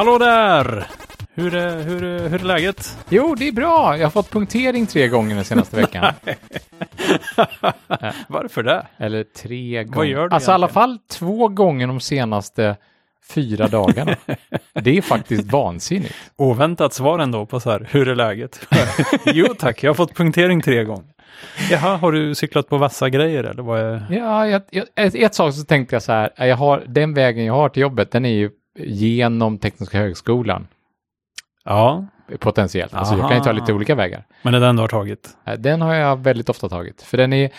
Hallå där! Hur är, hur, är- hur är läget? Jo, det är bra. Jag har fått punktering tre gånger den senaste veckan. Varför det? Eller tre gånger. gör du Alltså i alla fall två gånger de senaste fyra dagarna. det är faktiskt vansinnigt. Oväntat svar ändå på så här, hur är läget? jo tack, jag har fått punktering tre gånger. Jaha, har du cyklat på vassa grejer eller vad är... Ja, jag, jag, ett, ett sak så tänkte jag så här, jag har, den vägen jag har till jobbet, den är ju genom Tekniska högskolan Ja, potentiellt. Alltså jag kan ju ta Aha. lite olika vägar. men det är den du har tagit. Eh, Den har jag väldigt ofta tagit. För den är,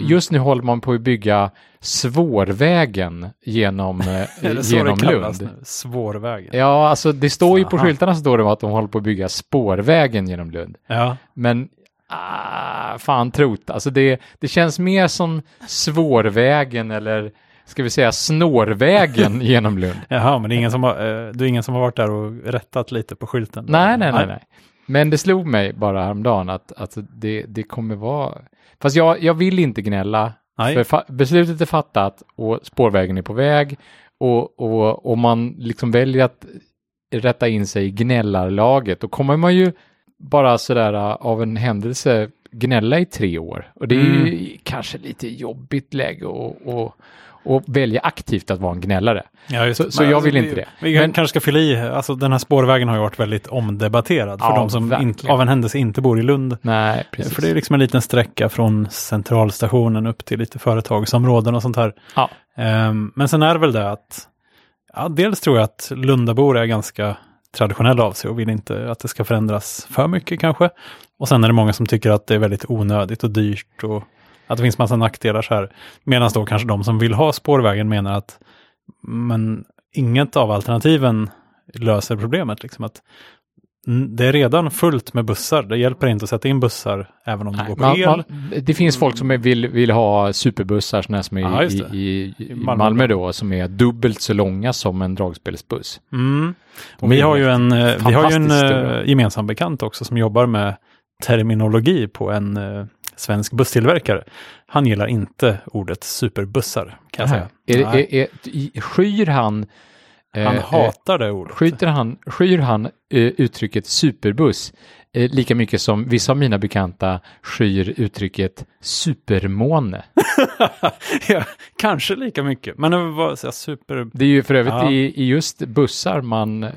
just nu håller man på att bygga svårvägen genom, eh, genom Lund. nu? Svårvägen. Ja, alltså det står ju på Aha. skyltarna så står det att de håller på att bygga spårvägen genom Lund. Ja, Men ah, fan trot, alltså det, det känns mer som svårvägen eller ska vi säga snårvägen genom Lund. Jaha, men det är, ingen som har, eh, det är ingen som har varit där och rättat lite på skylten? Nej, nej, nej, nej. Men det slog mig bara häromdagen att, att det, det kommer vara... Fast jag, jag vill inte gnälla. Nej. För beslutet är fattat och spårvägen är på väg. Och, och om man liksom väljer att rätta in sig i gnällarlaget, då kommer man ju bara sådär uh, av en händelse gnälla i tre år. Och det är ju kanske lite jobbigt läge att och, välja aktivt att vara en gnällare. Ja, Så- så jag alltså, vill vi- inte det. Vi Men- kanske ska fylla i, alltså den här spårvägen har ju varit väldigt omdebatterad för Ja, de som in, av en händelse inte bor i Lund. Nej, precis. För det är liksom en liten sträcka från centralstationen upp till lite företagsområden och sånt här. Ja. Ehm, men sen är det väl det att, ja, dels tror jag att Lundabor är ganska traditionella av sig och vill inte att det ska förändras för mycket kanske. Och sen är det många som tycker att det är väldigt onödigt och dyrt och att det finns massa nackdelar så här. Medan då kanske de som vill ha spårvägen menar att men inget av alternativen löser problemet. Liksom att det är redan fullt med bussar. Det hjälper inte att sätta in bussar även om det Nej, går på man, el. man, det finns folk som vill, vill ha superbussar, såna som är Ja, i, det. i, i, Malmö. Malmö då, som är dubbelt så långa som en dragspelsbuss. Mm. De Vi har ju en, eh, vi har ju en eh, stora. gemensam bekant också som jobbar med terminologi på en eh, svensk busstillverkare. Han gillar inte ordet superbussar kan jag säga. Är, är, är, skyr han, han eh, hatar det ordet. skyter han, skyr han uttrycket superbuss eh, lika mycket som vissa av mina bekanta skyr uttrycket supermåne? ja, kanske lika mycket. Men så här, super... Det är ju för övrigt Ja. i, i just bussar man eh,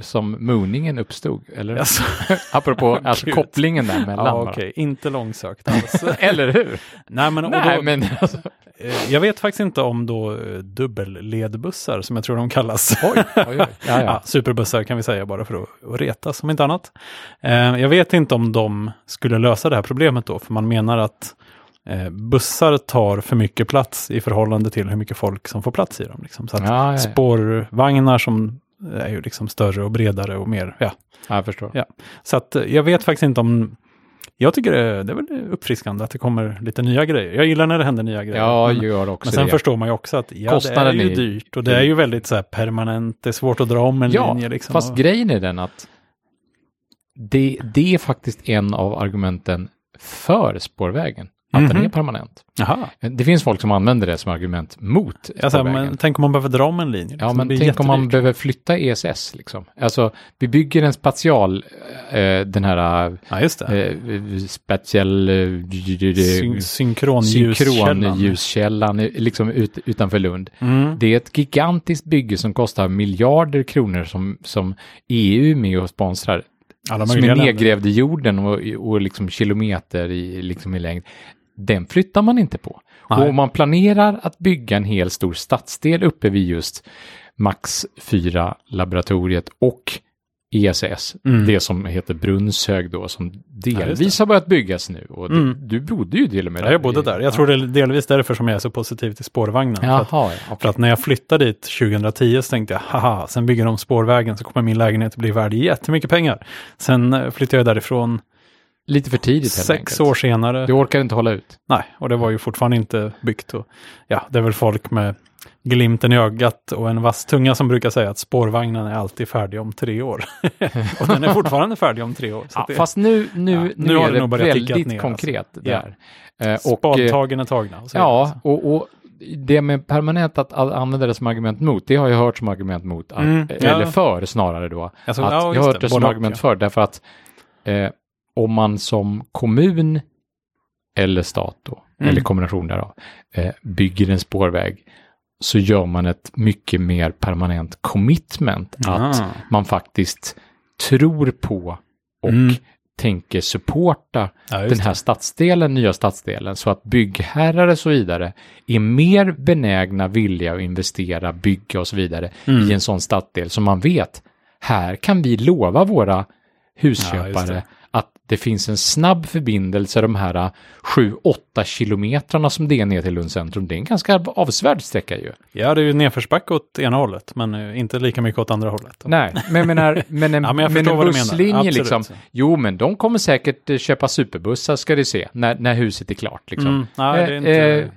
som mooningen uppstod, eller? Alltså, Apropå alltså kopplingen där mellan. ja, okej, inte långsökt alls. Eller hur? Nej, men, Nej, då, men alltså, eh, jag vet faktiskt inte om då eh, dubbelledbussar som jag tror de kallas. oj, oj, oj. Ja, ja. superbussar kan vi säga bara för att, att retas om inte annat. Eh, jag vet inte om de skulle lösa det här problemet då, för man menar att eh, bussar tar för mycket plats i förhållande till hur mycket folk som får plats i dem. Liksom. Så att Ja, ja, ja. spårvagnar som är ju liksom större och bredare och mer, ja. ja, jag förstår. Ja. Så att eh, jag vet faktiskt inte om jag tycker det, det är väl uppfriskande att det kommer lite nya grejer. Jag gillar när det händer nya grejer. Ja, men, gör också men sen det. förstår man ju också att ja, det är ju är- dyrt och det är ju väldigt så här permanent. Det är svårt att dra om en ja, linje. Liksom, fast och- grejen är den att det, det är faktiskt en av argumenten för spårvägen. Att den Mhm. är permanent. Jaha. Det finns folk som använder det som argument mot spårvägen. men tänk om man behöver dra om en linje. liksom. Ja, men tänk om man jättedyrt. behöver flytta ESS liksom. Alltså, vi bygger en spatial, eh, den här Ja, just det. eh, spatial eh, Syn- Synkronljuskällan. synkronljuskällan eh, liksom ut, utanför Lund. Mm. Det är ett gigantiskt bygge som kostar miljarder kronor som, som EU är med och sponsrar. Alla Som är nedgrävd i jorden och, och liksom kilometer i, liksom i längd. Den flyttar man inte på. Nej. Och om man planerar att bygga en hel stor stadsdel uppe vid just Max 4-laboratoriet och ESS, Mm. det som heter Brunnshög då, som delvis har börjat byggas nu. Och du, Mm. du bodde ju till och med Ja, jag bodde där. Jag tror det är delvis därför som jag är så positiv till spårvagnen. För att, Jaha, ja. för att när jag flyttade dit 2010 så tänkte jag, haha, sen bygger de spårvägen så kommer min lägenhet att bli värd jättemycket pengar. Sen eh, flyttade jag därifrån Lite för tidigt sex enkelt. år senare. Du orkar inte hålla ut. Nej, och det var ju fortfarande inte byggt. Och, ja, det är väl folk med glimten i ögat och en vass tunga som brukar säga att spårvagnen är alltid färdig om tre år. och den är fortfarande färdig om tre år. Ja, det, fast nu, nu, Ja, nu, nu har är det det väldigt ner, konkret alltså. där. Eh, och, eh, spadtagen är tagna. och ja, och, och det med permanent att använda det som argument mot, det har jag hört som argument mot, att, Mm, ja. eller för snarare då. Alltså, att ja, jag har hört det. det som argument ja. för, därför att eh, om man som kommun eller stat då, Mm. eller kombination därav, eh, bygger en spårväg så gör man ett mycket mer permanent commitment att Ah. man faktiskt tror på och Mm. tänker supporta Ja, den här stadsdelen, nya stadsdelen, så att byggherrar och så vidare är mer benägna, villiga att investera, bygga och så vidare Mm. i en sån stadsdel som man vet, här kan vi lova våra Ja, husköpare det. Det finns en snabb förbindelse de här 7-8 kilometrarna som det är ner till Lunds centrum. Det är en ganska avsevärd sträcka ju. Ja, det är ju nedförsbacke åt ena hållet, men eh, inte lika mycket åt andra hållet. Nej, men jag menar, men en, Ja, men men en busslinje liksom. Jo, men de kommer säkert eh, köpa superbussar ska du se, när, när huset är klart liksom. Mm. Nej, det är Eh, inte eh,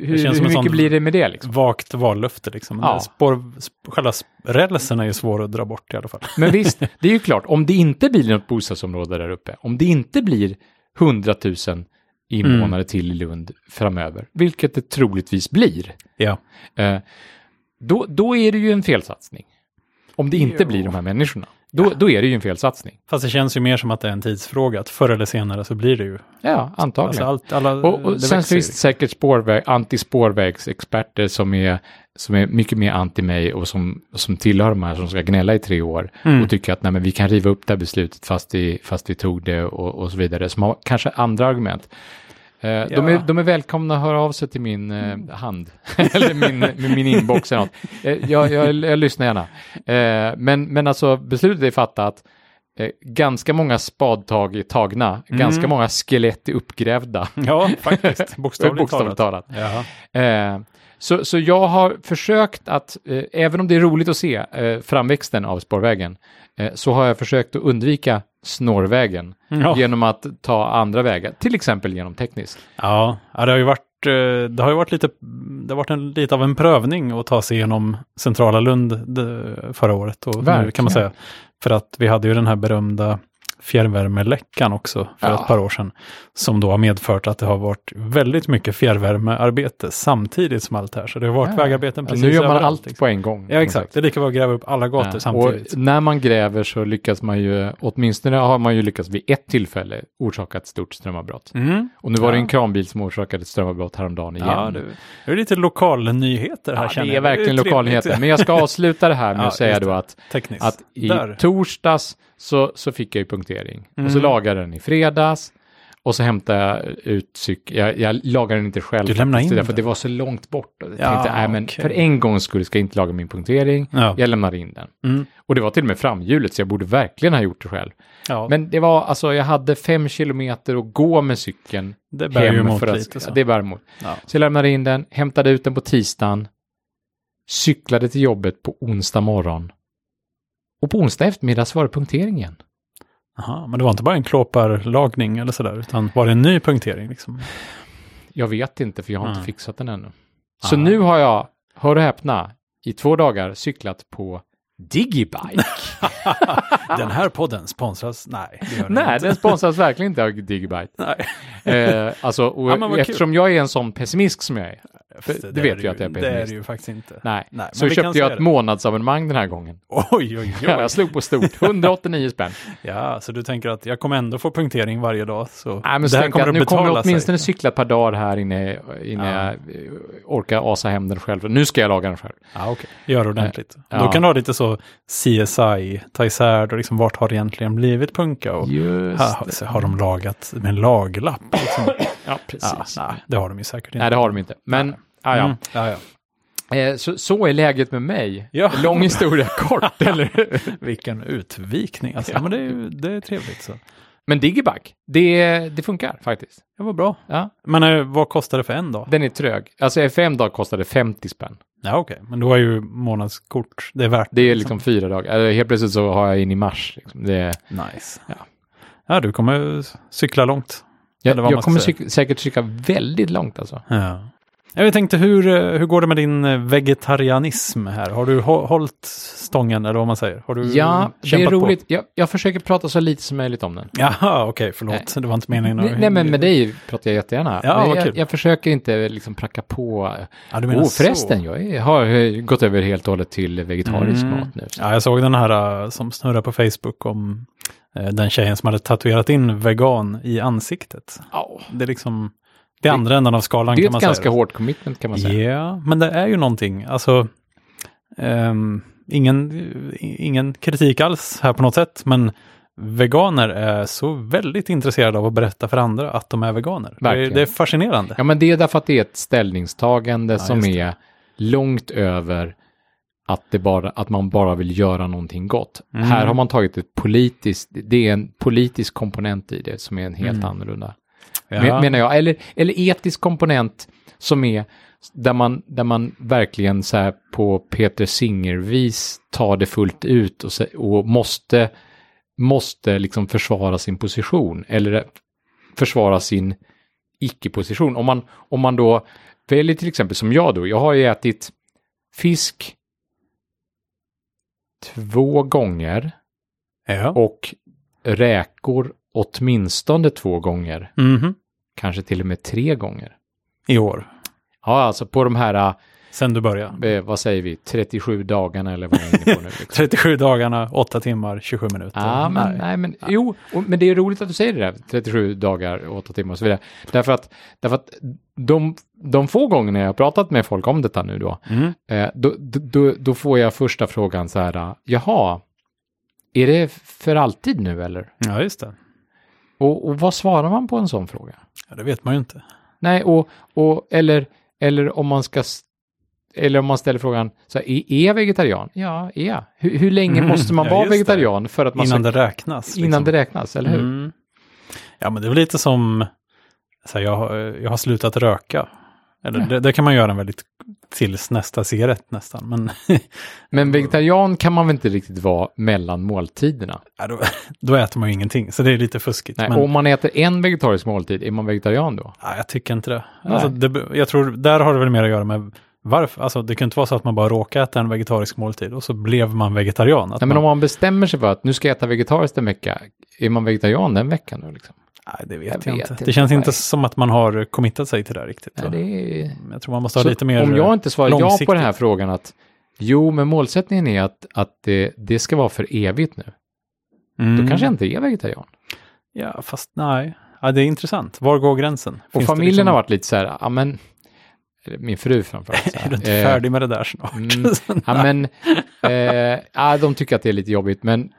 hur hur mycket blir det med det liksom? vagt vallöfte liksom. Ja. Spår, sp- själva rälsen är ju svår att dra bort i alla fall. Men visst, det är ju klart, om det inte blir något bostadsområde där uppe, om det inte blir 100 000 invånare Mm. till i Lund framöver, vilket det troligtvis blir, Ja. eh, då, då är det ju en felsatsning. Om det inte Jo. blir de här människorna, då, då är det ju en felsatsning. Fast det känns ju mer som att det är en tidsfråga, att förr eller senare så blir det ju. Ja, antagligen. Alltså allt, alla, Och, och det sen finns det säkert spårväg, antispårvägsexperter som är, som är mycket mer anti mig och som, som tillhör de här som ska gnälla i tre år Mm. och tycker att nej, men vi kan riva upp det här beslutet fast vi, fast vi tog det och, och så vidare. Som har kanske andra argument. Eh, de, är, de är välkomna att höra av sig till min eh, hand eller min, min inbox eller något. Eh, jag, jag, jag lyssnar gärna. Men, men alltså beslutet är fattat. Ganska många spadtag är tagna, Mm. ganska många skelett är uppgrävda. Ja, faktiskt. Bokstavligt, Bokstavligt talat. talat. Eh, så, så jag har försökt att, eh, även om det är roligt att se eh, framväxten av spårvägen, eh, så har jag försökt att undvika snårvägen Ja. genom att ta andra vägar, till exempel genom teknisk. Ja, det har ju varit, eh, det har ju varit lite, det har varit en, lite av en prövning att ta sig igenom centrala Lund det, förra året och nu kan man säga. För att vi hade ju den här berömda fjärrvärmeläckan också för Ja. ett par år sedan. Som då har medfört att det har varit väldigt mycket fjärrvärmearbete samtidigt som allt det här. Så det har varit Ja. vägarbeten precis nu gör man överallt, allt liksom. på en gång. Ja, exakt. Det är lika bra att gräva upp alla gator Ja, samtidigt. Och när man gräver så lyckas man ju, åtminstone har man ju lyckats vid ett tillfälle orsaka ett stort strömavbrott. Mm. Och nu var det en kranbil som orsakade ett strömavbrott häromdagen igen. Ja, det, det är lite lokalnyheter här Ja, känner det är jag. verkligen lokalnyheter. Men jag ska avsluta det här med att säga då att Tekniskt. att i Där. torsdags så, så fick jag ju punktering. Och så Mm. lagade den i fredags. Och så hämtade jag ut cykeln. Jag, jag lagade den inte själv. Du lämnade in den? det var så långt bort. Jag Ja, tänkte, nej men okej. för en gångs skull ska jag inte laga min punktering. Ja. Jag lämnar in den. Mm. Och det var till och med framhjulet så jag borde verkligen ha gjort det själv. Ja, Men det var alltså, jag hade fem kilometer att gå med cykeln det bär ju emot för att, lite. Så. Det bär emot. Ja. Så jag lämnade in den, hämtade ut den på tisdagen, cyklade till jobbet på onsdag morgon. Och på onsdag eftermiddag så var det punktering igen. Aha, men det var inte bara en klåparlagning eller sådär, utan var det en ny punktering? Liksom? Jag vet inte för jag har inte Mm. fixat den ännu. Så Ah. nu har jag, hör och häpna, i två dagar cyklat på Digibike. Den här podden sponsras? Nej, Nej, inte. den sponsras verkligen inte av Digibike. Nej. Eh, alltså, och Ja, vad kul. eftersom jag är en sån pessimist som jag är, för Det det vet jag att jag är Det är det ju faktiskt inte. Nej, Nej, så köpte jag ett det. månadsabonnemang den här gången. Oj, oj, oj. Ja, jag slog på stort, 189 spänn. Ja, så du tänker att jag kommer ändå få punktering varje dag. Så Nej, men det så här tänker jag kommer att nu kommer jag åtminstone sig. cykla ett par dagar här inne, innan Ja. jag eh, orkar asa hem den själv. Nu ska jag laga den själv. Ja, okej. Gör ordentligt. Ja. Då kan du ha lite så CSI, ta isär då liksom vart har det egentligen blivit punka och Just så har de lagat med en laglapp. Liksom. Ja, precis. ja, nej, det har de ju säkert inte. Nej, det har de inte. Men, ah, ja. Mm, ja, ja. Eh, så, så är läget med mig. Ja. Lång historia kort, eller? Vilken utvikning alltså. Ja. Men det är, ju- det är trevligt så. Men Digiback, det, det funkar faktiskt. Det var bra. Ja, Men eh, vad kostar det för en dag? den är trög. Alltså fem dagar kostade 50 spänn. Ja, okej. Men då är ju månadskort, det är värt Det är liksom fyra dagar. Eller helt plötsligt så har jag in i mars. Liksom. Det, Nice. Ja. Ja, du kommer cykla långt. man jag kommer cyk- säkert cykla väldigt långt alltså. Ja. Jag tänkte, hur, eh, hur går det med din eh, vegetarianism här? Har du hå- hållit stången eller vad man säger? Har du Ja, det är roligt. Jag, jag försöker prata så lite som möjligt om den. Jaha, okej, förlåt. Det var inte meningen. att- Nej, nej, men med dig pratar jag jättegärna. Ja, vad jag, kul. jag försöker inte liksom pracka på. Ja, du menar Oh, så. förresten, jag är, har eh, gått över helt och hållet till vegetarisk Mm. mat nu. Ja, jag såg den här som snurrar på Facebook om den tjejen som hade tatuerat in vegan i ansiktet. Ja, Det är liksom det är andra änden av skalan det är ett ganska säga. hårt commitment kan man säga. Ja, men det är ju någonting. Alltså, ehm, ingen, ingen kritik alls här på något sätt, men veganer är så väldigt intresserade av att berätta för andra att de är veganer. Det är, det är fascinerande. Ja, men det är därför att det är ett ställningstagande som just det. är långt över att, det bara, att man bara vill göra någonting gott. Mm. Här har man tagit ett politiskt, det är en politisk komponent i det som är en helt Mm. annorlunda. Ja. Men, menar jag, eller, eller etisk komponent som är där man, där man verkligen så här på Peter Singer-vis tar det fullt ut och, och måste, måste liksom försvara sin position eller försvara sin icke-position. Om man, om man då väljer till exempel som jag då, jag har ju ätit fisk två gånger ja. och räkor åtminstone två gånger, Mhm. kanske till och med tre gånger. I år, Ja, alltså på de här, sen du började. vad säger vi, 37 dagarna eller vad jag är inne på nu. Liksom. 37 dagarna, 8 timmar, 27 minuter. Ja, men, Nej. nej. men jo, och, men det är roligt att du säger det där, 37 dagar, 8 timmar och så vidare. Därför att, därför att de, de få gångerna jag har pratat med folk om detta nu då, Mm. eh, då, då, då, får jag första frågan så här, eh, jaha, är det för alltid nu eller? Ja, just det. Och, och vad svarar man på en sån fråga? Ja, det vet man ju inte. Nej, och, och eller, eller om man ska eller om man ställer frågan, så här, är, jag vegetarian? Ja, är jag. Hur, hur länge Mm, måste man ja, vara just det. vegetarian för att man Innan ska, det räknas. innan liksom. det räknas, eller hur? Mm. Ja, men det är väl lite som, så här, jag, jag har slutat röka. Eller det, det kan man göra väldigt tills nästa cigarett nästan. Men Men vegetarian kan man väl inte riktigt vara mellan måltiderna? ja, då, då äter man ju ingenting, så det är lite fuskigt. Nej, men, Om man äter en vegetarisk måltid, är man vegetarian då? ja, jag tycker inte det. Alltså, det. Jag tror, där har det väl mer att göra med varför. Alltså, det kan inte vara så att man bara råkar äta en vegetarisk måltid och så blev man vegetarian. Nej, men man, om man bestämmer sig för att nu ska jag äta vegetariskt en vecka, är man vegetarian den veckan då? Liksom? Nej, det vet Jag jag, vet inte. inte. Det känns inte Nej. som att man har committat sig till det riktigt. Nej, det är... Jag tror man måste ha Så lite mer om jag inte svarar ja på den här frågan att jo, men målsättningen är att, att det, det ska vara för evigt nu, Mm. då kanske jag inte är vegetarian. Ja, fast nej. Ja, det är intressant. Var går gränsen? Och Finns det familjen liksom- har varit lite så här, ja men, min fru framförallt. Är du inte eh, färdig med det där snart? Mm, ja, men, eh, ja, de tycker att det är lite jobbigt, men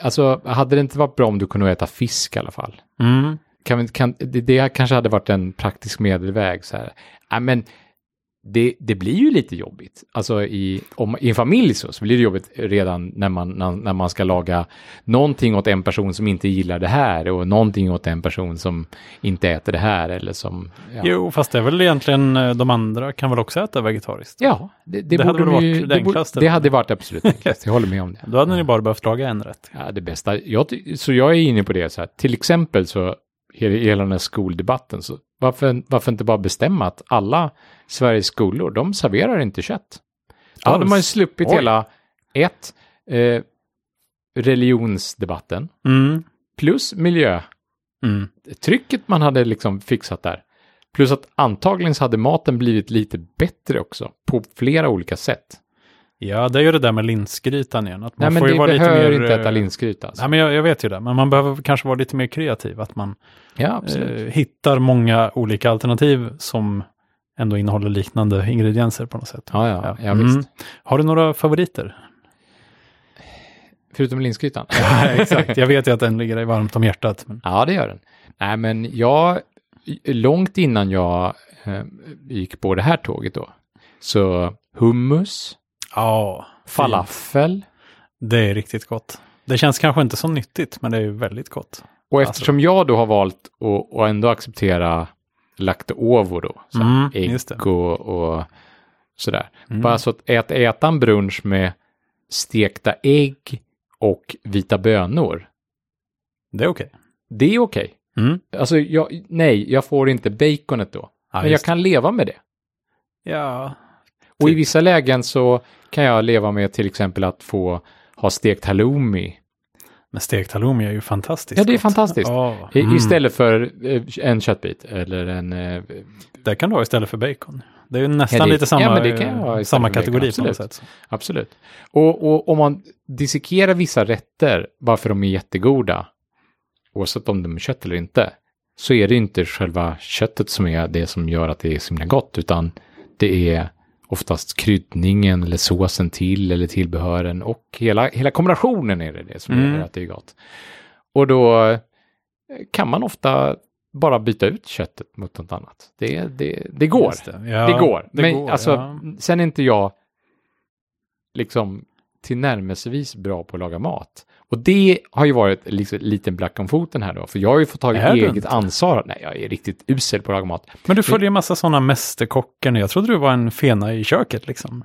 alltså, hade det inte varit bra om du kunde äta fisk i alla fall? Mm. Kan, vi- kan, det, det kanske hade varit en praktisk medelväg. Så här. Ja, men det, det blir ju lite jobbigt. Alltså i, om, i en familj så, så blir det jobbigt redan när man, när, när man ska laga någonting åt en person som inte gillar det här och någonting åt en person som inte äter det här eller som... Ja, Jo, fast det är väl egentligen eh, de andra kan väl också äta vegetariskt? ja det, det, Det hade de ju, varit det det, borde, enklaste. det hade varit absolut enklast. Jag håller med om det. Då hade ni bara behövt laga en rätt. Ja, det bästa. Jag, så jag är inne på det så här. Till exempel så hela den här skoldebatten så varför, varför inte bara bestämma att alla Sveriges skolor, de serverar inte kött. Då hade Alls? man ju sluppit Oj. hela ett, eh, religionsdebatten Mm. plus miljötrycket Mm. man hade liksom fixat där. Plus att antagligen så hade maten blivit lite bättre också på flera olika sätt. Ja, det är ju det där med linsgrytan igen. Att man Nej, men får ju vara lite mer, inte eh, äta linsgryta. Alltså. Nej, men jag, jag vet ju det. Men man behöver kanske vara lite mer kreativ. Att man Ja, eh, hittar många olika alternativ som ändå innehåller liknande ingredienser på något sätt. ja, ja, ja, Mm. visst. Har du några favoriter? Förutom linsgrytan. Ja, exakt. Jag vet ju att den ligger dig varmt om hjärtat. Men... Ja, det gör den. Nej, men jag, långt innan jag eh, gick på det här tåget då, så hummus, Ja, falafel, det är riktigt gott. Det känns kanske inte så nyttigt, men det är väldigt gott. och Alltså- eftersom jag då har valt att, att ändå acceptera lacto-ovo då, så Mm, ägg och, och sådär. Mm. Bara så att äta, äta en brunch med stekta ägg och vita bönor, Det är okej. det är okej. Mm. Alltså, jag, nej, jag får inte baconet då. Ja, men jag kan leva med det. Ja, Och i Typ. vissa lägen så kan jag leva med till exempel att få ha stekt halloumi. men stekt halloumi är ju fantastiskt. Ja, det är gott. fantastiskt. I, mm. Istället för eh, en köttbit eller en... eh, Det kan du ha istället för bacon. Det är ju nästan Ja, det- lite samma, ja, samma för bacon, kategori på något sätt. Absolut. Och, och om man dissekerar vissa rätter, varför de är jättegoda, oavsett om de är kött eller inte, så är det inte själva köttet som är det som gör att det är så himla gott, utan det är oftast kryddningen eller såsen till eller tillbehören och hela, hela kombinationen är det, det som Mm. gör att det är gott. Och då eh, kan man ofta bara byta ut köttet mot något annat. Det, det, det går. Det. Ja, det går. men går, alltså, ja. sen är inte jag liksom tillnärmelsevis bra på att laga mat. Och det har ju varit liksom, liten black om foten här då, för jag har ju fått ta Är du eget inte? ansvar. Nej, jag är riktigt usel på att laga mat. Men du följer en massa sådana mästerkockar nu. Jag trodde du var en fena i köket liksom.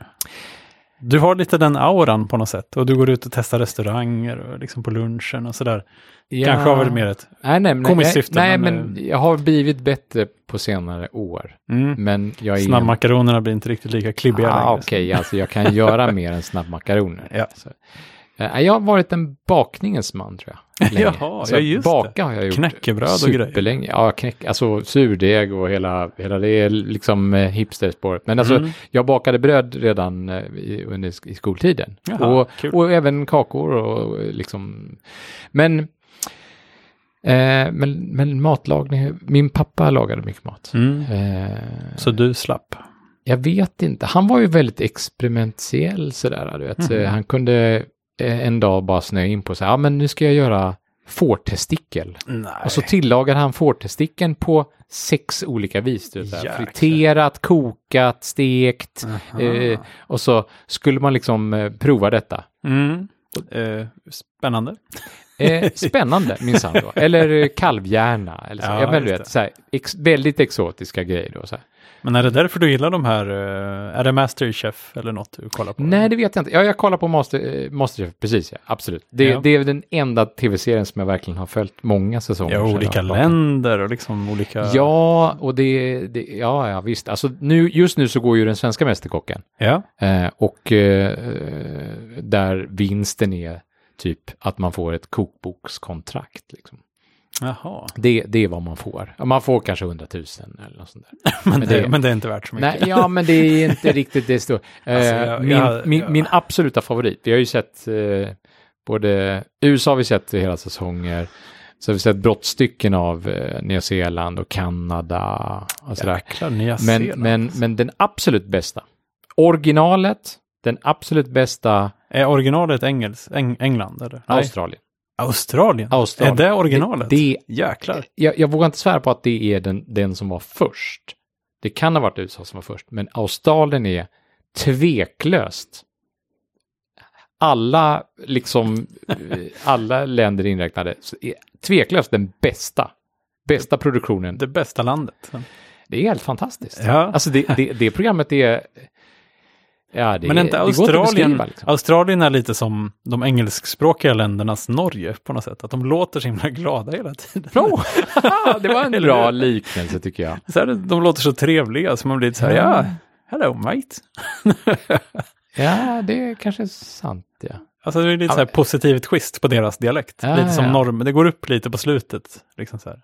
Du har lite den auran på något sätt. Och du går ut och testar restauranger och liksom på lunchen och sådär. Kanske har väl mer ett... Nej, nej, nej, komiskt syfte, nej, men, men, jag har blivit bättre på senare år. Mm. Men jag är... Snabbmakaronerna blir inte riktigt lika klibbiga ah, längre. Okej, alltså jag kan göra mer än snabbmakaroner. Ja. Så, eh, jag har varit en bakningens man tror jag. Länge. Jaha, Alltså, ja, just baka har jag gjort. Knäckebröd och grejer. Superlänge. Ja, knäck, alltså surdeg och hela, hela det liksom eh, hipsterspåret. Men alltså, Mm. jag bakade bröd redan eh, i, under i skoltiden. Jaha, och, kul. och även kakor och liksom. Men, eh, men, men matlagning, min pappa lagade mycket mat. Mm. Eh, Så du slapp? jag vet inte. Han var ju väldigt experimentell sådär. Du vet. Eh, Han kunde en dag bara snöa in på så här, ja men nu ska jag göra fårtestikel. Och så tillagade han fårtestikeln på sex olika vis. Jäklar. friterat, kokat, stekt. Eh, och så skulle man liksom eh, prova detta. Mm. Eh, spännande. Eh, spännande minsann då. Eller eh, kalvhjärna. Eller så. Ja, Ja, men, du vet, så här, ex, väldigt exotiska grejer. Då, så här. Men är det därför du gillar de här, eh, är det Masterchef eller något du kollar på? Nej, det vet jag inte. Ja, jag kollar på Master, eh, Masterchef, precis ja. Absolut. Det, Ja. det är den enda tv-serien som jag verkligen har följt många säsonger. Ja, olika länder och liksom olika... Ja, och det, det, ja, ja visst. Alltså nu, just nu så går ju den svenska Mästerkocken. Ja. Eh, och eh, där vinsten är typ att man får ett kokbokskontrakt. Liksom. Jaha. Det, det är vad man får. Man får kanske 100 000 eller något sånt där. Men, Men det, det- men det är inte värt så mycket. Nej, ja, men det är inte riktigt det stora. Eh, Alltså, jag- min, jag- min, jag- min absoluta favorit, vi har ju sett eh, både USA har vi sett hela säsonger, så har vi sett brottstycken av eh, Nya Zeeland och Kanada och sådär. Jäklar, Nya Men, Zeeland. men, men den absolut bästa, originalet, den absolut bästa Är originalet Engels, Eng, England? Eller? Nej. Australien. Australien? Australien. Är det originalet? Det, Jäklar. jag, jag vågar inte svära på att det är den, den som var först. Det kan ha varit USA som var först, men Australien är tveklöst alla, liksom, alla länder inräknade, tveklöst den bästa, bästa produktionen. Det bästa landet. Det är helt fantastiskt. Ja. Alltså det, det, det programmet är... Ja, det, Men är inte Australien, beskriva, liksom. Australien är lite som de engelskspråkiga ländernas Norge på något sätt. Att de låter så himla glada hela tiden. Bra! det var en bra liknelse tycker jag. Så här, de låter så trevliga så man blir lite så här, ja, hello mate. Ja, det är kanske sant, ja. Alltså det är lite så här positiv twist på deras dialekt. Ja, lite som ja. norm, det går upp lite på slutet. Liksom så här.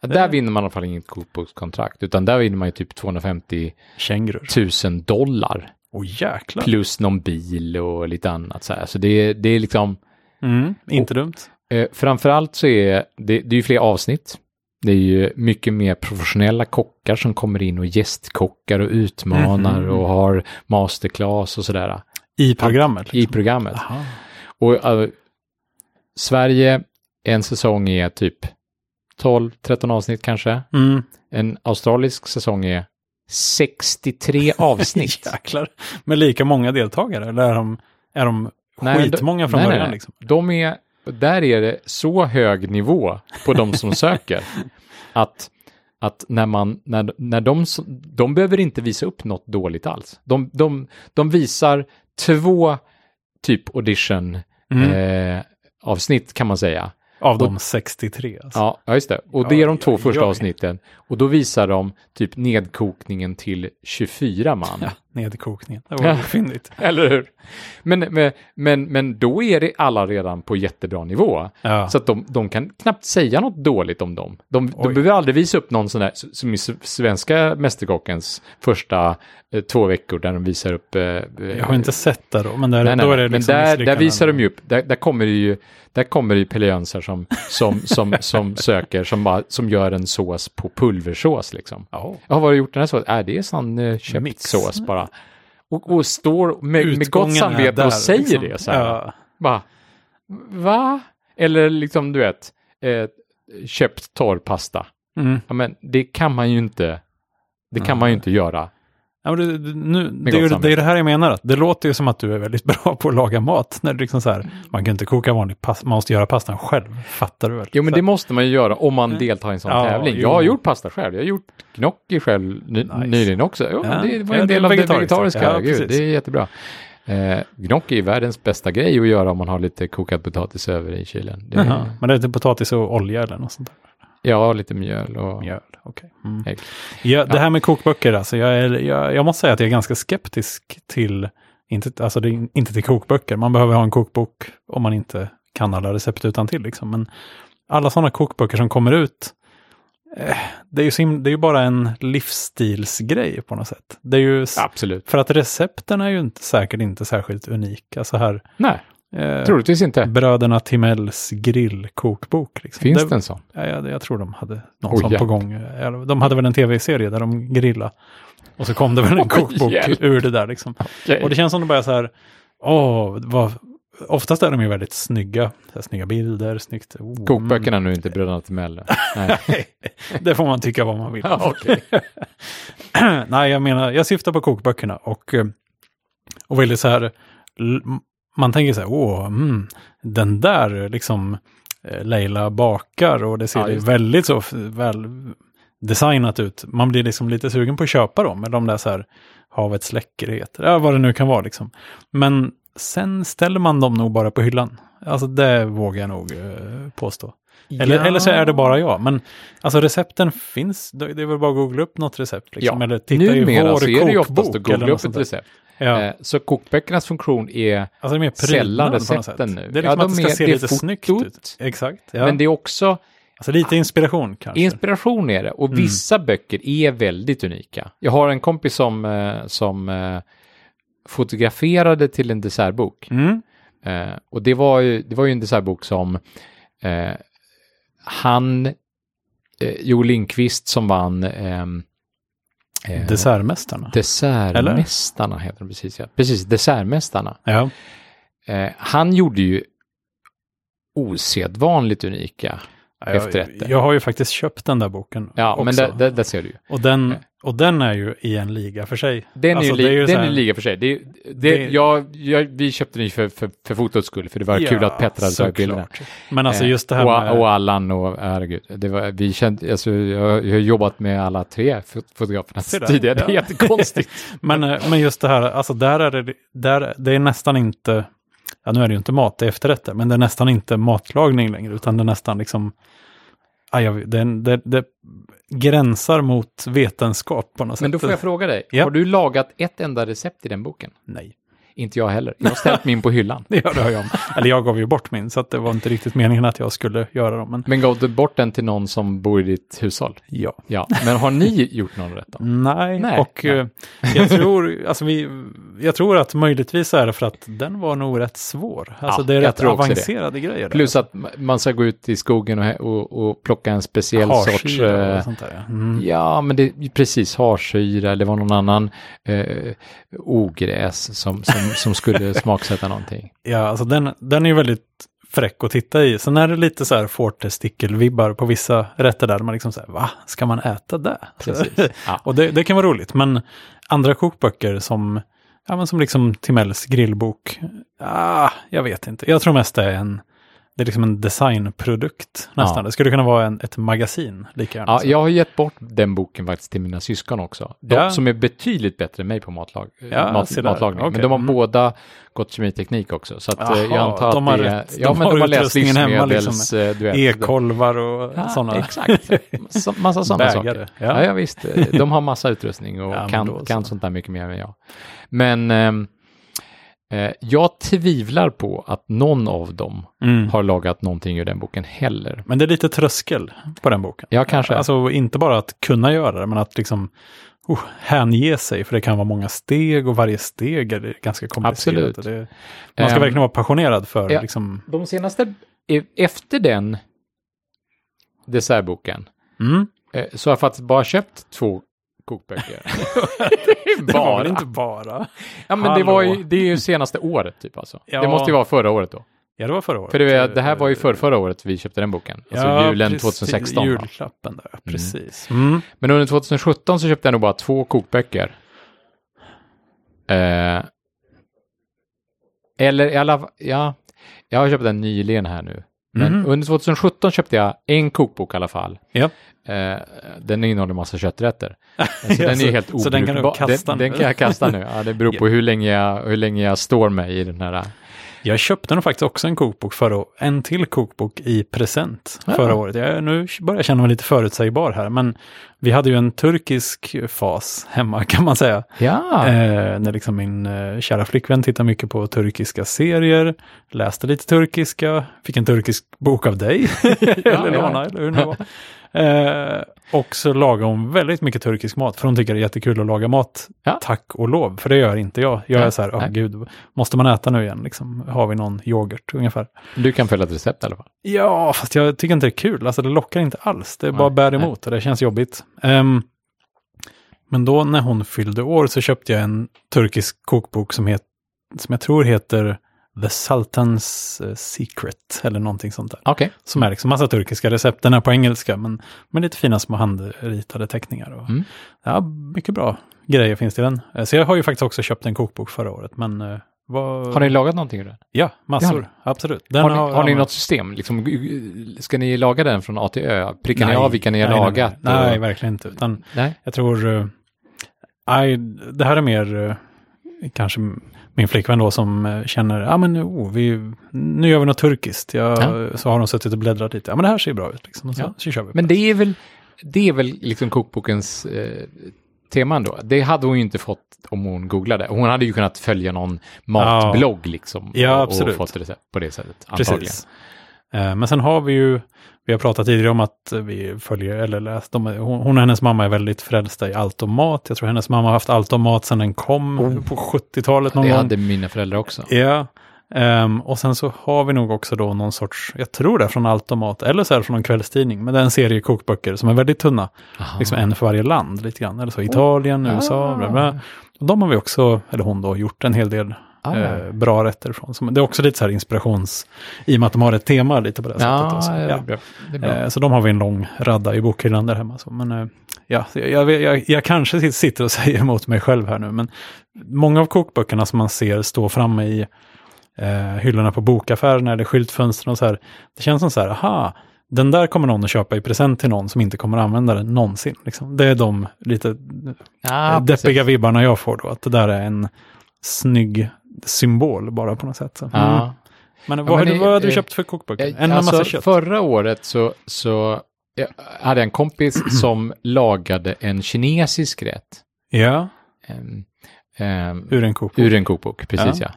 Ja, Där vinner man i alla fall inget kokbokskontrakt, utan där vinner man ju typ 250 Kängurur. 000 dollar. Jäklar. Plus någon bil och lite annat så här. Så det, det är liksom, Mm, inte dumt. eh, framförallt så är det, det är ju fler avsnitt. Det är ju mycket mer professionella kockar som kommer in och gästkockar och utmanar Mhm. och har masterclass och sådär I programmet. i Liksom. programmet. Aha. Och eh, Sverige, en säsong är typ 12-13 avsnitt kanske. Mm. En australisk säsong är 63 avsnitt. Jäklar. Med lika många deltagare? Eller är de, är de Nej, skitmånga från nej, början? nej. Liksom? De är, där är det så hög nivå på de som söker att, att när, man, när, när de, de behöver inte visa upp något dåligt alls. De, de, de visar två typ audition Mm. eh, avsnitt kan man säga. Av de 63 alltså. Ja, ja, just det. Och det är de två första avsnitten. Och då visar de typ nedkokningen till 24 man. Nedkokningen. Det var fyndigt. Eller hur? Men, men, men, men då är det alla redan på jättebra nivå. Ja. Så att de, de kan knappt säga något dåligt om dem. De, de behöver aldrig visa upp någon sån där, som i svenska Mästerkockens första eh, två veckor där de visar upp... Eh, Jag har inte sett det då, men där, Nej, nej, då är det men liksom där, där misslyckanden. visar de ju upp, där, där kommer det ju, där kommer det ju Pelle Jönsson som, som, som, som söker, som, bara, som gör en sås på pulversås liksom. Ja. Ja, vad har du gjort den här såsen? Äh, det är sån eh, köpt Mix. sås bara. Och, och står med, med gott samvete och säger liksom. det så här. Ja. Bara, va? Eller liksom, du vet, eh, köpt torr pasta. Mm. Ja, men det kan man ju inte, det kan man ju inte göra. Ja, det, nu, det, är det är det här jag menar, att det låter ju som att du är väldigt bra på att laga mat. När det liksom så här, man kan inte koka vanlig pasta, man måste göra pastan själv, fattar du väl? Jo, men det måste man ju göra om man deltar i en sån Ja, tävling. jo. Jag har gjort pasta själv. Jag har gjort gnocchi själv ny, Nice. nyligen också. Jo, Ja, Det var ja, en är del av det vegetariska. Ja, Gud, det är jättebra. Eh, gnocchi är världens bästa grej att göra om man har lite kokad potatis över i kylen. Det, Jaha, men det är typ potatis och olja eller något sånt där? Ja, lite mjöl och Mjöl, okej. Mm. Ja, det här med kokböcker, alltså, jag, är, jag, jag måste säga att jag är ganska skeptisk till, inte, alltså det inte till kokböcker, man behöver ha en kokbok om man inte kan alla recept utan till liksom. Men alla sådana kokböcker som kommer ut, eh, det är ju sim, det är ju bara en livsstilsgrej på något sätt. Det är ju, Absolut. för att recepten är ju inte, säkert inte särskilt unika. Så här, Nej, eh, troligtvis inte. Bröderna Timells grillkokbok. Liksom. Finns det, det en sån? Ja, jag, jag tror de hade någon Oj, sån på gång. De hade väl en tv-serie där de grillade. Och så kom det väl en kokbok hjälp. ur det där liksom. Okej. Och det känns som det bara så här, åh, vad, oftast är de ju väldigt snygga. Här, snygga bilder, snyggt. Oh, Kokböckerna nu, inte Bröderna Timell. Nej. mm. Det får man tycka vad man vill. Ja, okej. Nej, jag menar, jag syftar på kokböckerna och, eh, och väldigt så här, man tänker så här, åh, mm, den där liksom eh, Leila bakar och det ser Ja, väldigt så väl designat ut. Man blir liksom lite sugen på att köpa dem, eller de där så här havets läckerhet, ja, vad det nu kan vara liksom. Men sen ställer man dem nog bara på hyllan. Alltså det vågar jag nog eh, påstå. Eller, Ja. eller så är det bara jag. Men alltså recepten finns. Det är väl bara att googla upp något recept. Liksom. Ja, Eller titta i numera vår så är det ju oftast kokbok. att googla upp ett recept. Ja. Eh, Så kokböckernas funktion är alltså det är sällan recepten nu. Det är Ja, liksom att det de ska är- se det lite snyggt ut. Exakt. Ja. Men det är också Alltså lite inspiration kanske. inspiration är det. Och Mm. vissa böcker är väldigt unika. Jag har en kompis som, eh, som eh, fotograferade till en dessertbok. mm. Eh, och det var, ju, det var ju en dessertbok som eh, han, eh, Joel Lindqvist som vann ehm, eh, Dessertmästarna. Dessertmästarna heter de precis, ja. Precis, Dessertmästarna. ja. Eh, han gjorde ju osedvanligt unika. jag, efterrätter. jag har ju faktiskt köpt den där boken Ja, också. men där, där, där ser du ju. och, den, och den är ju i en liga för sig. Den Alltså, är ju, det är li- ju den här- är liga för sig. Det, det, Det- jag, jag, vi köpte den ju för, för, för fotots skull, för det var kul att Petra hade tagit bilderna. Men alltså Eh, just det här och, med... och Allan och, herregud, det var, vi kände, alltså, jag, jag har jobbat med alla tre fot- fotograferna tidigare, det är Ja. jättekonstigt. Men, eh, men just det här, alltså där är det, där, det är nästan inte, ja nu är det ju inte mat, det är efterrätter, men det är nästan inte matlagning längre, utan det är nästan liksom, jag, det, det, det gränsar mot vetenskap på något sätt. Men då får jag fråga dig, Ja. har du lagat ett enda recept i den boken? Nej, Inte jag heller. Jag har ställt min på hyllan. det gör det har jag. Eller jag gav ju bort min, så att det var inte riktigt meningen att jag skulle göra dem. Men Men gav du bort den till någon som bor i ditt hushåll? ja. Ja, men har ni gjort någon rätt då? Nej, Nej, och nej. eh, jag tror, alltså vi, jag tror att möjligtvis är det för att den var nog rätt svår. Alltså Ja, det är rätt också det. avancerade grejer. där. Plus att ma- man ska gå ut i skogen och, och, och plocka en speciell sorts... Harsyra eh, och sånt där. Ja. Mm. Ja, men det precis harsyra, det var någon annan eh, ogräs som, som, som skulle smaksätta någonting. Ja, alltså den, den är ju väldigt fräck att titta i. Sen är det lite så här Forte-stickel-vibbar på vissa rätter där. Man liksom säger, va, ska man äta det? Ja. och det, det kan vara roligt, men andra kokböcker som, ja men som liksom Timells grillbok, ah, jag vet inte. Jag tror mest det är en, det är liksom en designprodukt nästan. Ja. Det skulle kunna vara en, ett magasin lika gärna. Ja, jag har gett bort den boken faktiskt till mina syskon också. De Ja. som är betydligt bättre än mig på matlag, Ja, mat, matlagning. Okej. Men de har Mm. båda gått kemiteknik också. Så att, eh, jag antar att de har det är, rätt. Ja, De men har de har läst hemma, liksom. livsmedels... eh, E-kolvar och Ja, sådana Exakt, Så- massa sådana saker. Ja. Ja. Visst, de har massa utrustning och kan, kan sånt där mycket mer än jag. Men ehm, eh, jag tvivlar på att någon av dem Mm. har lagat någonting ur den boken heller. Men det är lite tröskel på den boken. Ja, kanske. Alltså inte bara att kunna göra det, men att liksom oh, hänge sig, för det kan vara många steg och varje steg är ganska komplicerat. Absolut. Det, man ska Ehm, verkligen vara passionerad för ja. liksom, De senaste, efter den dessertboken, mm. eh, så har jag faktiskt bara köpt två kokböcker. Det var väl inte bara. Ja, men det, var ju, det är ju senaste året typ alltså. Ja. Det måste ju vara förra året då. Ja, det var förra året. För det, det här var ju för förra året vi köpte den boken. Alltså Ja, julen precis, 2016. va? Julklappen där, precis. Mm. Men under 2017 så köpte jag nog bara två kokböcker. Eh, eller i alla fall, ja, jag har köpt den nyligen här nu. Men Mhm. under 2017 köpte jag en kokbok i alla fall. Ja. Eh, den innehåller massa kötträtter. Så Ja, den är så- helt så den kan du obrukbar. kasta den, nu? den kan jag kasta nu. Ja, det beror på hur länge jag, hur länge jag står mig i den här. Jag köpte nog faktiskt också en kokbok förra året. En till kokbok i present Ja. förra året. Jag, nu börjar jag känna mig lite förutsägbar här, men vi hade ju en turkisk fas hemma kan man säga. Ja, Eh, när liksom min eh, kära flickvän tittar mycket på turkiska serier, läste lite turkiska, fick en turkisk bok av dig, eller låna, eller hur det var. Eh, och så lagar hon väldigt mycket turkisk mat, för hon tycker det är jättekul att laga mat, Ja. tack och lov, för det gör inte jag. Jag är Nej, så här, nej. gud, måste man äta nu igen, liksom? har vi någon yoghurt ungefär? du kan följa ett recept i alla fall. Ja, fast jag tycker inte det är kul. Alltså det lockar inte alls. Det är bara Nej, bär nej. emot och det känns jobbigt. Ehm, men då när hon fyllde år så köpte jag en turkisk kokbok som, het, som jag tror heter The Sultan's eh, Secret eller någonting sånt där. Okej. Som är liksom massa turkiska recept. Den är på engelska men med lite fina små handritade teckningar. Och, Mm. Ja, mycket bra grejer finns i den. Eh, Så jag har ju faktiskt också köpt en kokbok förra året. Men eh, vad... Har ni lagat någonting ur den? Ja, massor. Det Absolut. Den har ni, har ni man- något system? Liksom, ska ni laga den från A till Ö? Prickar ni Nej, av vilka ni har nej, lagat? Nej, nej, verkligen inte. Utan nej. jag tror... eh, nej, det här är mer eh, kanske min flickvän då som eh, känner, ja men oh, vi, nu gör vi något turkiskt. Jag, Så har de suttit och bläddrat lite. Ja men det här ser bra ut. Liksom. Så, Ja. så kör vi. Men det är väl, det är väl liksom kokbokens eh, teman då. Det hade hon ju inte fått om hon googlade. Hon hade ju kunnat följa någon matblogg liksom. Ja, och, och fått recept på det sättet. Antagligen. Precis. Eh, Men sen har vi ju, vi har pratat tidigare om att vi följer, eller läst, de, hon, och hennes mamma är väldigt frälsta i allt om mat. Jag tror hennes mamma har haft allt om mat sedan den kom Oh. på 70-talet någon Det gång. hade mina föräldrar också. Ja, ehm, och sen så har vi nog också då någon sorts, jag tror det är från Allt om mat, eller så är det från någon kvällstidning, men det är en serie kokböcker som är väldigt tunna, Aha. liksom en för varje land lite grann, eller så Italien, USA, bla bla. Och de har vi också, eller hon då, gjort en hel del Ah. eh, bra rätter från. Så det är också lite så här inspirations, i och med att de har ett tema lite på det sättet. Ja, det är Ja. Det. Eh, Så de har vi en lång radda i bokhyllan där hemma. Så. Men eh, ja, jag, jag, jag, kanske sitter och säger emot mig själv här nu, men många av kokböckerna som man ser stå framme i eh, hyllorna på bokaffärerna eller skyltfönstren och så här, det känns som så här, aha, den där kommer någon att köpa i present till någon som inte kommer att använda den någonsin. Liksom. Det är de lite Ja, deppiga precis. vibbarna jag får då, att det där är en snygg symbol bara på något sätt. Så. Mm. Ja. Men Ja, vad, har men vad har du köpt för kokböcker? En alltså, massa kött? Förra året så, så jag hade jag en kompis som lagade en kinesisk rätt. Ja, Ehm, ehm, ur en kokbok. ur en kokbok, precis ja.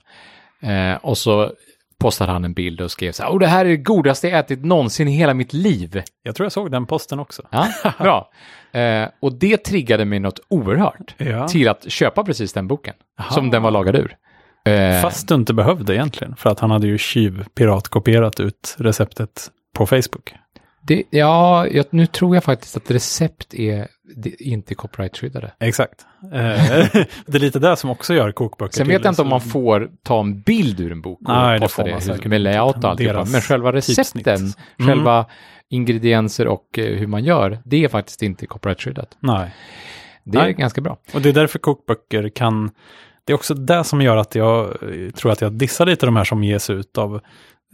Eh, och så postade han en bild och skrev så här, oh, det här är det godaste jag ätit någonsin i hela mitt liv. Jag tror jag såg den posten också. Ja, bra. Eh, och det triggade mig något oerhört Ja. till att köpa precis den boken Aha. som den var lagad ur. Eh, Fast du inte behövde egentligen, för att han hade ju tjuvpiratkopierat ut receptet på Facebook. det, ja, jag, nu tror jag faktiskt att recept är det, inte copyright-skyddade. Exakt. Eh, det är lite det som också gör kokböcker Sen till vet jag inte om så- man får ta en bild ur en bok och Nej, det posta får det, säkert med layout och alltihopa. Men själva recepten, typsnitt. Mm. själva ingredienser och eh, hur man gör, det är faktiskt inte copyright-skyddat. Nej, Det är Nej. ganska bra. och det är därför kokböcker kan... Det är också det som gör att jag eh, tror att jag dissar lite de här som ges ut av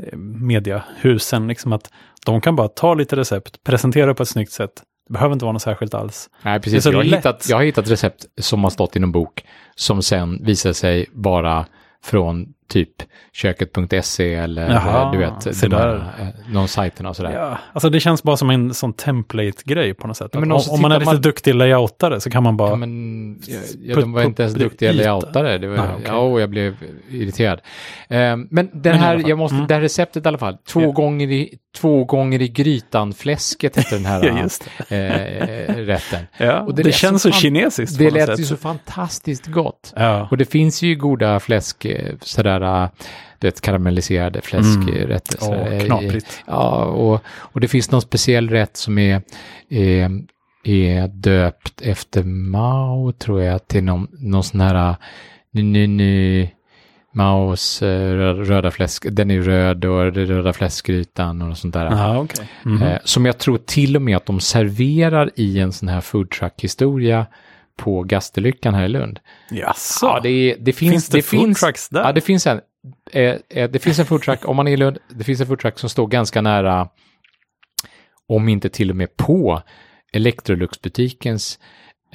eh, mediahusen. Liksom att de kan bara ta lite recept, presentera på ett snyggt sätt. Det behöver inte vara något särskilt alls. Nej, precis. Jag har, hittat, jag har hittat recept som har stått i någon bok som sen visar sig vara från typ köket.se eller Jaha, eh, du vet, de här, där. eh, någon sajterna och sådär. Ja, alltså det känns bara som en sån template-grej på något sätt. Ja, men om, om man är lite man- duktig layoutare så kan man bara... Ja, men ja, ja, de var inte ens duktiga yta. layoutare. Det var, Ah, okej. Ja, och jag blev irriterad. Ehm, men den i här, jag måste, Mm. det här receptet i alla fall, två, Ja. gånger, i, två gånger i grytan-fläsket hette den här Ja, eh, rätten. Ja, och det, det känns så så kinesiskt Det lät sätt. ju så fantastiskt gott. Ja. Och det finns ju goda fläsk, sådär, eh, du vet, karamelliserade fläskrätter. Åh, sådär, eh, knaprigt. Ja, och, och det finns någon speciell rätt som är, är, är döpt efter Mao, tror jag, till någon, någon sån här, ny, ny, ny, Maos rö- röda fläsk, den är röd och det röda fläskgrytan och sånt där. Ja, okej. Mhm. Eh, som jag tror till och med att de serverar i en sån här foodtruck-historia på Gasterlyckan här i Lund. Jaså? Ja, det, det finns... finns det, food finns, trucks där? Ja, det finns en. Eh, eh, det finns en foodtruck, om man är i Lund, det finns en foodtruck som står ganska nära, om inte till och med på Electrolux-butikens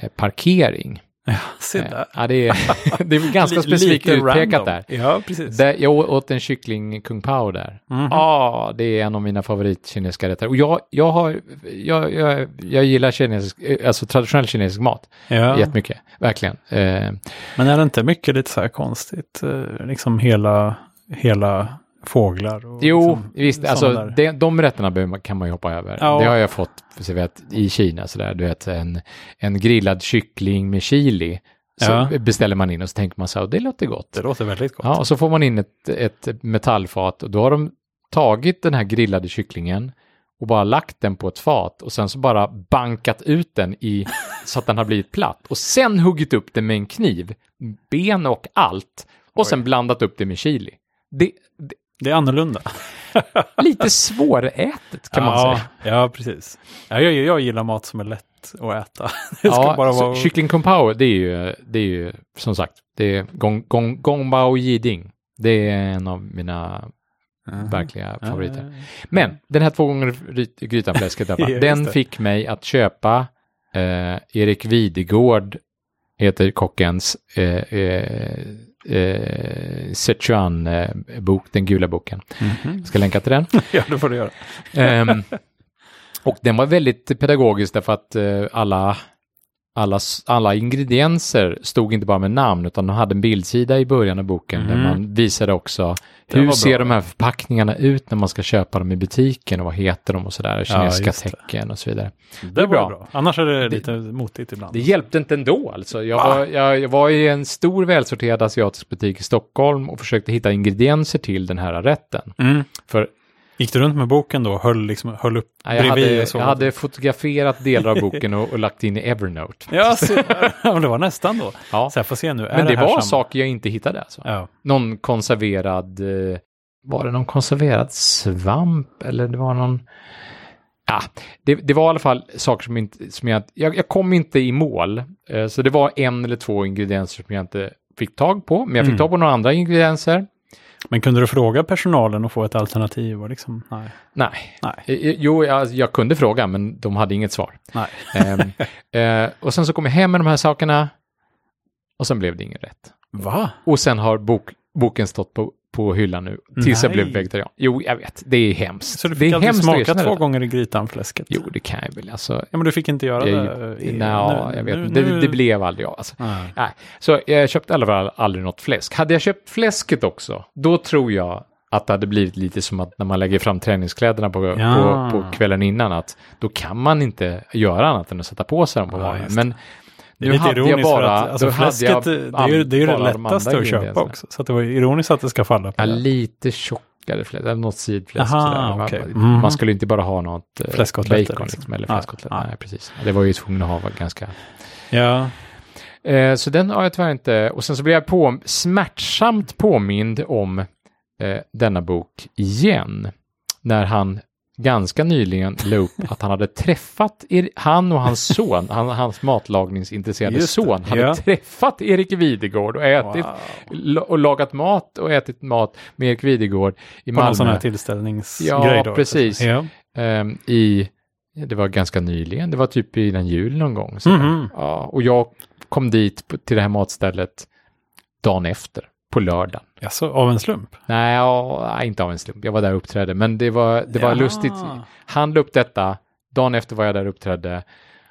eh, parkering. Ja, se Eh, där. ja, det, är, det är ganska specifikt utpekat random. där. Ja, precis. där. Jag åt en kyckling kung pao där. Mhm. Ja, det är en av mina favoritkinesiska rätter. Och jag, jag, har, jag, jag, jag gillar kinesisk, eh, alltså traditionell kinesisk mat ja. jättemycket, verkligen. Eh, Men är det inte mycket lite så här konstigt? eh, Liksom hela, hela fåglar? Och Jo, liksom, visst, alltså där. de, rätterna kan man ju hoppa över. Ja. Det har jag fått så vet, i Kina, så där, du vet, en, en grillad kyckling med chili. Så Ja. beställer man in och så tänker man så här, det låter gott. Det låter väldigt gott. Ja, och så får man in ett, ett metallfat och då har de tagit den här grillade kycklingen och bara lagt den på ett fat och sen så bara bankat ut den i så att den har blivit platt och sen huggit upp den med en kniv, ben och allt och sen blandat upp det med chili. Det, det Det är annorlunda. lite svårätet kan man ja, säga. Ja, precis. Ja, jag, jag gillar mat som är lätt att äta. Det ska Ja, bara så vara... kyckling kung pao, det är ju, det är ju som sagt, det är gong, gong, gong bao jiding. Det är en av mina Mhm. verkliga favoriter. ja. Men den här två gånger ry- grytanfläsket, i alla fall, Ja, den det. fick mig att köpa eh, Erik Videgård, heter kockens, eh, eh, eh, Sichuan-bok, den gula boken. Mhm. Jag ska länka till den. Ja, det får du göra. Ehm, och den var väldigt pedagogisk därför att eh, alla, alla, alla ingredienser stod inte bara med namn utan de hade en bildsida i början av boken där Mm. man visade också Det hur ser de här förpackningarna ut när man ska köpa dem i butiken och vad heter de och sådär, kinesiska det. tecken och så vidare. Det, är var bra. bra. Annars är det lite motigt ibland. Det hjälpte inte ändå alltså. Jag Va? var, jag, jag var i en stor välsorterad asiatisk butik i Stockholm och försökte hitta ingredienser till den här rätten. Mm. För Gick du runt med boken då och höll, liksom, höll upp Ja, jag, bredvid hade, och så? jag hade fotograferat delar av boken och, och lagt in i Evernote. Ja, så, det var nästan då. Ja. Så jag får se nu. Men det här var samma? saker jag inte hittade alltså. Ja. Någon konserverad, eh, var det någon konserverad svamp eller det var någon... Ja, det, det var i alla fall saker som, inte, som jag, jag, jag kom inte i mål. Eh, så det var en eller två ingredienser som jag inte fick tag på. Men jag fick Mm. tag på några andra ingredienser. Men kunde du fråga personalen och få ett alternativ? Och liksom, nej. Nej. Nej. Jo, jag, jag kunde fråga men de hade inget svar. nej. Ehm, eh, och sen så kom jag hem med de här sakerna och sen blev det ingen rätt. Va? Och sen har bok, boken stått på, på hyllan nu tills jag Nej. blev vegetarian. Jo, jag vet. Det är hemskt. Så du det fick är aldrig hemskt att smaka två detta. gånger i grytan fläsket? Jo, det kan jag väl. Alltså, Ja, men du fick inte göra jag, det? i- Nja, nu- jag vet nu- inte. Det, det blev aldrig jag. Alltså. Nej. Nej. Så jag köpte i alla fall aldrig något fläsk. Hade jag köpt fläsket också, då tror jag att det hade blivit lite som att när man lägger fram träningskläderna på, Ja. på, på kvällen innan, att då kan man inte göra annat än att sätta på sig dem på Ja, morgonen. det. Men Det är nu lite ironiskt bara, för att alltså, hade fläsket, jag det är ju det, är ju det lättaste att köpa också. Så att det var ironiskt att det ska falla på Ja, det. lite tjockare fläsk, eller något sidfläsk. Aha. Man- okej. Man Mhm. skulle inte bara ha något eh, Fläskkotletter, bacon liksom. liksom, eller Nej, fläskkotletter. nej. Nej, precis. Det var ju tvungen att ha ganska... Ja, Eh, så den har jag tyvärr inte... Och sen så blev jag på, smärtsamt påmind om eh, denna bok igen. När han ganska nyligen la upp att han hade träffat, er, han och hans son, han, hans matlagningsintresserade Just son, hade ja. träffat Erik Videgård och ätit Wow. och lagat mat och ätit mat med Erik Videgård i På någon sån här Malmö. tillställningsgrej Ja, då? precis. Ja. ehm, I, det var ganska nyligen, det var typ i den jul någon gång. Så Mhm. ja, och jag kom dit på, till det här matstället dagen efter, på lördagen. Jaså, av en slump? Nej, ja, inte av en slump. Jag var där och uppträdde, men det var, det var lustigt. Han la upp detta, dagen efter var jag där och uppträdde.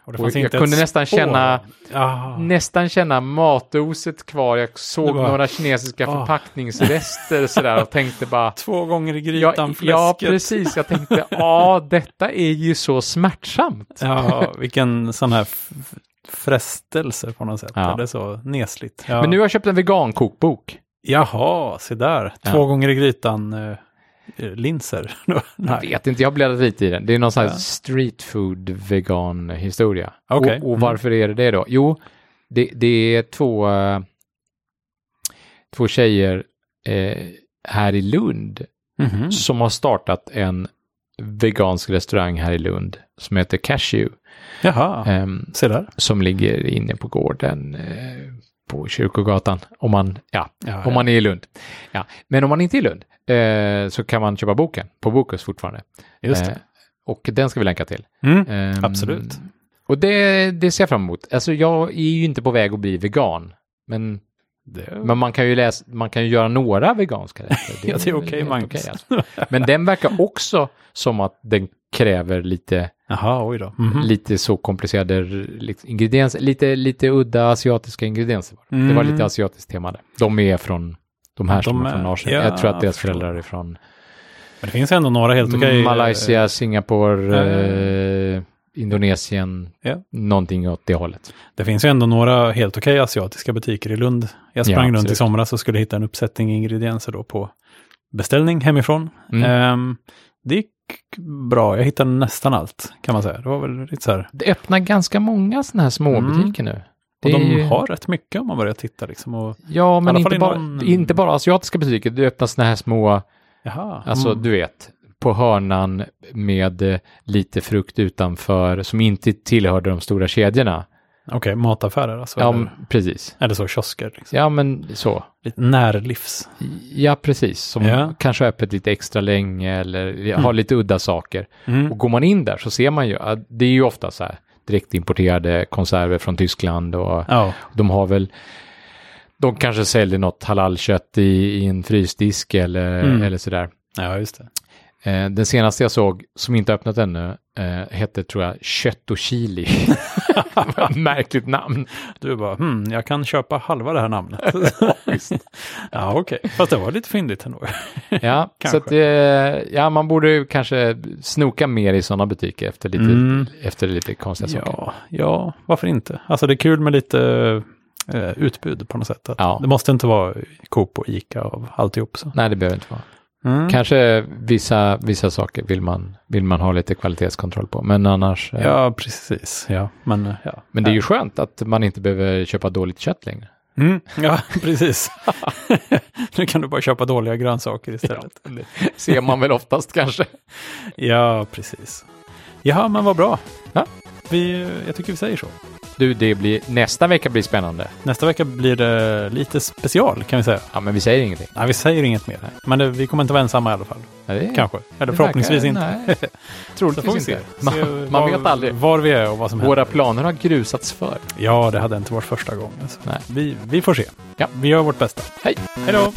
Och det Och jag kunde nästan spår. känna- Ja. Nästan känna matoset kvar. Jag såg Det var- några kinesiska Ah. förpackningsrester sådär och tänkte bara Två gånger i Ja, grytan, fläsket. ja, precis. Jag tänkte, ja, detta är ju så smärtsamt. Ja, vilken sån här frestelse på något sätt. Ja. Eller så nesligt. Ja. Men nu har jag köpt en vegankokbok. Jaha, se där. Två Ja. gånger i grytan eh, linser. Jag vet inte, jag har bläddrat lite i den. Det är någon sån här Ja. street food vegan historia. Okej. Och, och Mm. varför är det det då? Jo, det, det är två, eh, två tjejer eh, här i Lund Mhm. som har startat en vegansk restaurang här i Lund som heter Cashew. Jaha, ehm, se där. som ligger inne på gården eh, på Kyrkogatan. Om man, ja, Ja, om man är i Lund. Ja. Men om man inte är i Lund eh, så kan man köpa boken på Bokus fortfarande. Just det. Eh, och den ska vi länka till. Mm. Ehm, Absolut. Och det, det ser jag fram emot. Alltså jag är ju inte på väg att bli vegan. Men, Det, men man kan ju läsa, man kan ju göra några veganska rätter. ja, det är okej, Magnus. okej, alltså. Men den verkar också som att den kräver lite, Jaha, oj då. Mhm. lite så komplicerade liksom, ingredienser, lite, lite udda asiatiska ingredienser. Det var Mm. lite asiatiskt tema där. De är från, de här som De är från Asien. ja, jag tror att deras föräldrar är från Men det finns ändå några helt okej. eh, Malaysia, Singapore, Eh. eh, Indonesien, Ja. någonting åt det hållet. Det finns ju ändå några helt okej asiatiska butiker i Lund. Jag sprang Ja, runt i somras och skulle hitta en uppsättning ingredienser då på beställning hemifrån. Mm. Ehm, det gick bra. Jag hittade nästan allt kan man säga. Det var väl lite så här. Det öppnar ganska många sådana här små Mm. nu. Och de ju- har rätt mycket om man börjar titta liksom. Och, Ja, men inte bara, någon- inte bara asiatiska butiker. Det öppnar sådana här små, jaha. alltså mm. du vet, på hörnan med eh, lite frukt utanför som inte tillhörde de stora kedjorna. Okej, mataffärer alltså. Ja, eller, precis. eller så kiosker. Liksom. Ja, men så. Lite närlivs. Ja, precis. Som Ja. kanske har öppet lite extra länge eller har lite udda saker. Mm. Och går man in där så ser man ju att det är ju ofta så här direktimporterade konserver från Tyskland och Ja, de har väl de kanske säljer något halalkött i, i en frysdisk eller, Mm. eller sådär. ja, just det. Eh, den senaste jag såg, som inte öppnat ännu, eh, hette tror jag Kött och chili. Märkligt namn. Du bara, hmm, jag kan köpa halva det här namnet. ja, okej. Fast det var lite fyndigt ändå. Ja, så att, eh, ja, man borde ju kanske snoka mer i sådana butiker efter lite, Mm. efter lite konstiga saker. Ja, ja, varför inte? Alltså det är kul med lite eh, utbud på något sätt. Ja. Det måste inte vara Coop och Ica av alltihop. Så. Nej, det behöver inte vara. Mm. Kanske vissa, vissa saker vill man, vill man ha lite kvalitetskontroll på, men annars. eh, Ja, precis. Ja, men eh, ja. Men det är ju skönt att man inte behöver köpa dåligt kött längre. Mm, ja, precis. nu kan du bara köpa dåliga grönsaker istället. Ser man väl oftast kanske. Ja, precis. Ja, men vad bra. Ja. Vi, jag tycker vi säger så. Du, det blir, nästa vecka blir spännande. Nästa vecka blir det lite special kan vi säga. Ja, men vi säger ingenting. Nej, vi säger inget mer. Men det, vi kommer inte vara ensamma i alla fall. Ja, det, Kanske. Eller det förhoppningsvis verkar- inte. Nej, troligtvis se. inte. Se Man, man var, vet aldrig. Var vi är och vad som händer. Våra planer har grusats för. Ja, det hade inte varit första gången. Så. Nej. Vi, vi får se. Ja. Vi gör vårt bästa. Hej! Hej då!